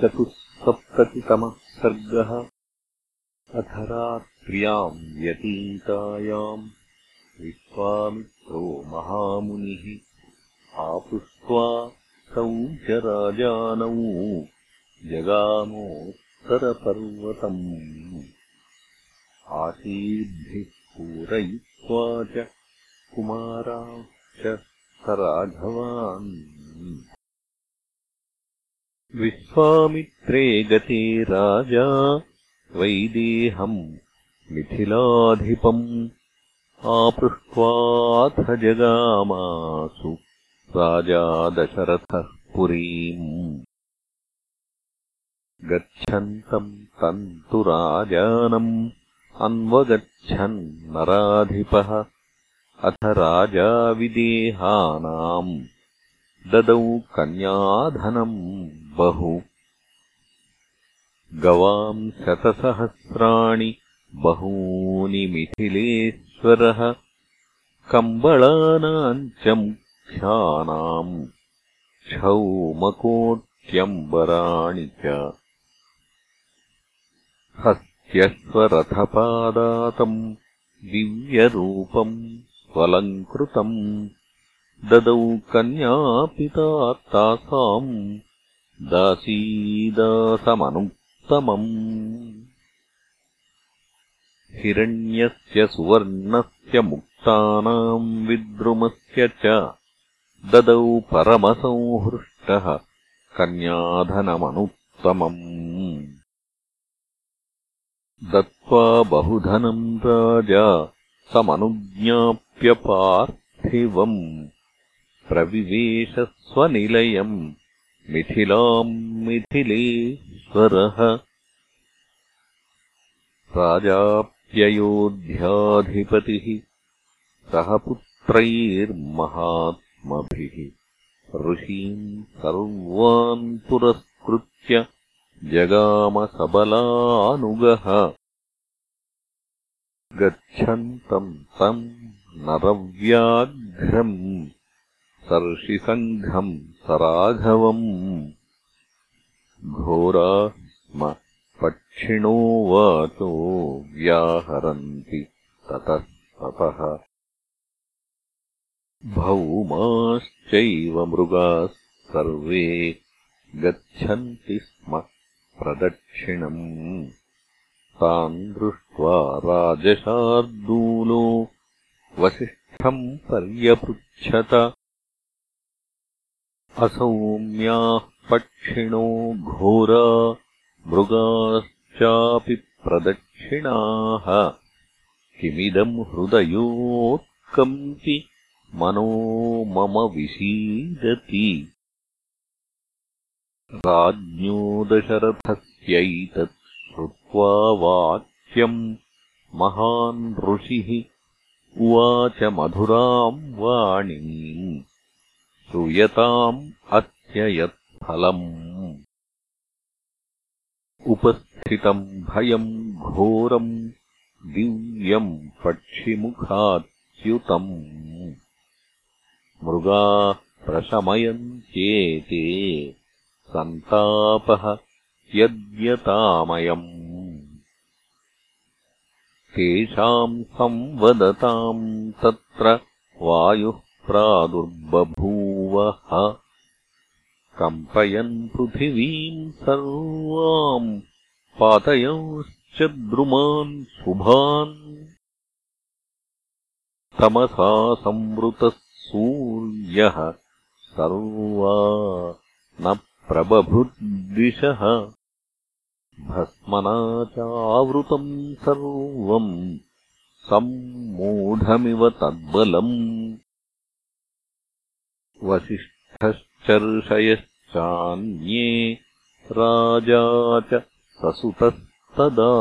चतुःसप्ततितमः सर्गः अथ रात्र्याम् व्यतीतायाम् विश्वामित्रो महामुनिः आपृष्ट्वा तौ च राजानौ जगामोत्तरपर्वतम् आशीर्भिः पूरयित्वा च कुमाराश्च स राघवान् विश्वामित्रे गते राजा वैदेहम् मिथिलाधिपम्। आपृष्ट्वाथ जगामासु राजा दशरथः पुरीम्। गच्छन्तम् तन्तु राजानम् अन्वगच्छन् नराधिपः। अथ राजा विदेहानाम् ददौ कन्याधनम् बहु। गवाम् शतसहस्राणि बहूनि मिथिलेश्वरः कम्बळानाम् च मुख्यानाम् क्षौमकोट्यम्बराणि च। हस्त्यश्वरथपादातम् दिव्यरूपम् स्वलङ्कृतम् ददौ कन्यापिता तासाम् दासीदासमनुत्तमम्। हिरण्यस्य सुवर्णस्य मुक्तानाम् विद्रुमस्य च ददौ परमसंहृष्टः कन्याधनमनुत्तमम्। दत्त्वा बहुधनम् राजा समनुज्ञाप्यपार्थिवम् प्रविवेशस्वनिलयम् मिथिलाम् मिथिलेश्वरः। राजाप्ययोध्याधिपतिः सह पुत्रैर्महात्मभिः। ऋषीम् सर्वान् पुरस्कृत्य जगामसबलानुगः। गच्छन्तम् तम् नरव्याघ्रम् सर्षिसङ्घम् सराघवम् घोरा स्म पक्षिणो वाचो व्याहरन्ति ततः ततः। भौमाश्चैव मृगाः सर्वे गच्छन्ति स्म प्रदक्षिणम्। तान् दृष्ट्वा राजशार्दूलो वसिष्ठम् पर्यपृच्छत असौम्याः पक्षिणो घोरा मृगाश्चापि प्रदक्षिणाः। किमिदम् हृदयोत्कम्पि मनो मम विषीदति राज्ञो दशरथस्यैतत् श्रुत्वा वाक्यम् महान् ऋषिः उवाच मधुराम् वाणीम् श्रूयताम् अस्य यत्फलम् उपस्थितम् भयम् घोरम् दिव्यम् पक्षिमुखाच्युतम्। मृगाः प्रशमयन्त्येते सन्तापः यद्यतामयम् तेषाम् संवदताम् तत्र वायुः प्रादुर्बभूवः। कम्पयन् पृथिवीम् सर्वाम् पातयंश्च द्रुमान् शुभान्। तमसा संवृतः सूर्यः सर्वा न प्रबभुद्विषः। भस्मना चावृतम् सर्वम् सम्मूढमिव तद्बलम् वसिष्ठश्चर्षयश्चान्ये राजा च ससुतस्तदा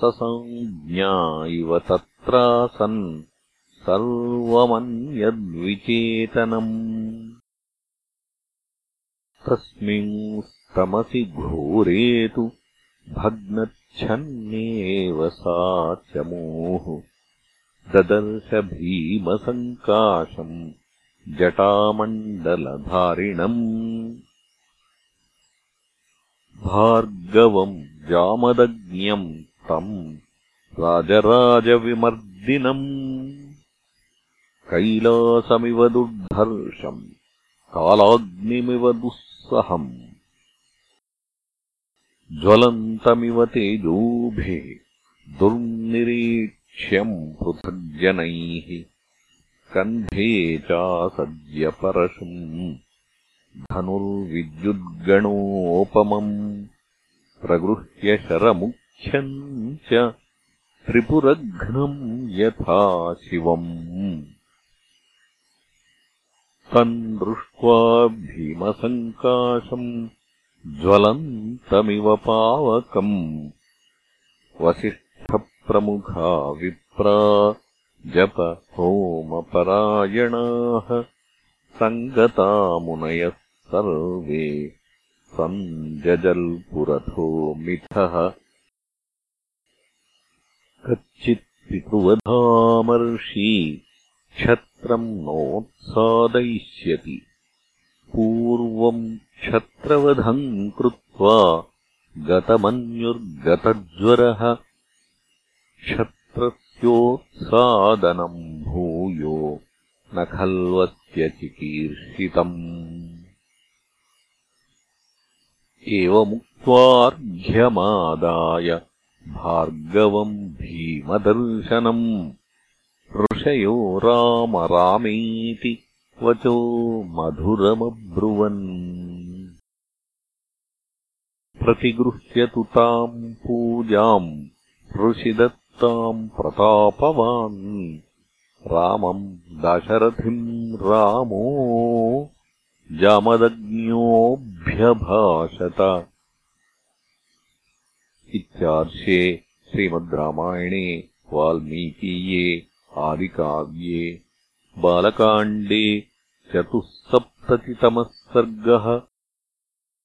ससञ्ज्ञा इव तत्रासन् सर्वमन्यद्विचेतनम्। तस्मिंस्तमसि घोरे तु भग्नच्छन्नेव सा चमूः ददर्श भीमसङ्काशम् जटामण्डलधारिणम्। भार्गवम् जामदज्ञम् तम् राजराजविमर्दिनम्। कैलासमिव दुर्धर्षम् कालाग्निमिव दुःसहम्। ज्वलन्तमिव तेजोभिः दुर्निरीक्ष्यम् पृथग्जनैः कन्धे चासज्यपरशुम् धनुर्विद्युद्गणोपमम् प्रगृह्य शरमुख्यम् च त्रिपुरघ्नम् यथा शिवम्। तम् दृष्ट्वा भीमसङ्काशम् ज्वलन्तमिव पावकम्। वसिष्ठप्रमुखा विप्रा जप होमपरायणाः सङ्गतामुनयः सर्वे सञ्जल्पुरथो मिथः कच्चित्पितृवधामर्षि क्षत्रम् नोत्सादयिष्यति। पूर्वम् क्षत्रवधम् कृत्वा गतमन्युर्गतज्वरः क्षत्रस्योत्सादनम् भूयो न खल्वस्त्यचिकीर्षितम् एवमुक्त्वार्घ्यमादाय भार्गवम् भीमदर्शनम् ऋषयो राम रामेति वचो मधुरमब्रुवन्। प्रतिगृह्यतु ताम् पूजाम् ऋषिदत्ताम् प्रतापवान्। रामम् दाशरथिम् रामो जामदज्ञोऽभ्यभाषत इत्यार्षे श्रीमद् रामायणे वाल्मीकीये आदिकाव्ये बालकाण्डे चतुःसप्ततितमः सर्गः